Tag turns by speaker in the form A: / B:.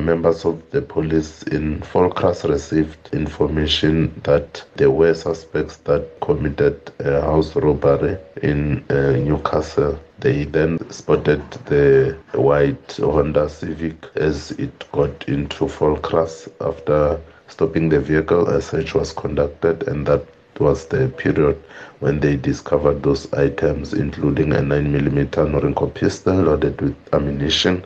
A: members of the police in Volksrust received information that there were suspects that committed a house robbery in uh, Newcastle. They then spotted the white Honda Civic as it got into Volksrust after stopping the vehicle. A search was conducted, and that was the period when they discovered those items, including a 9mm Norinco pistol loaded with ammunition,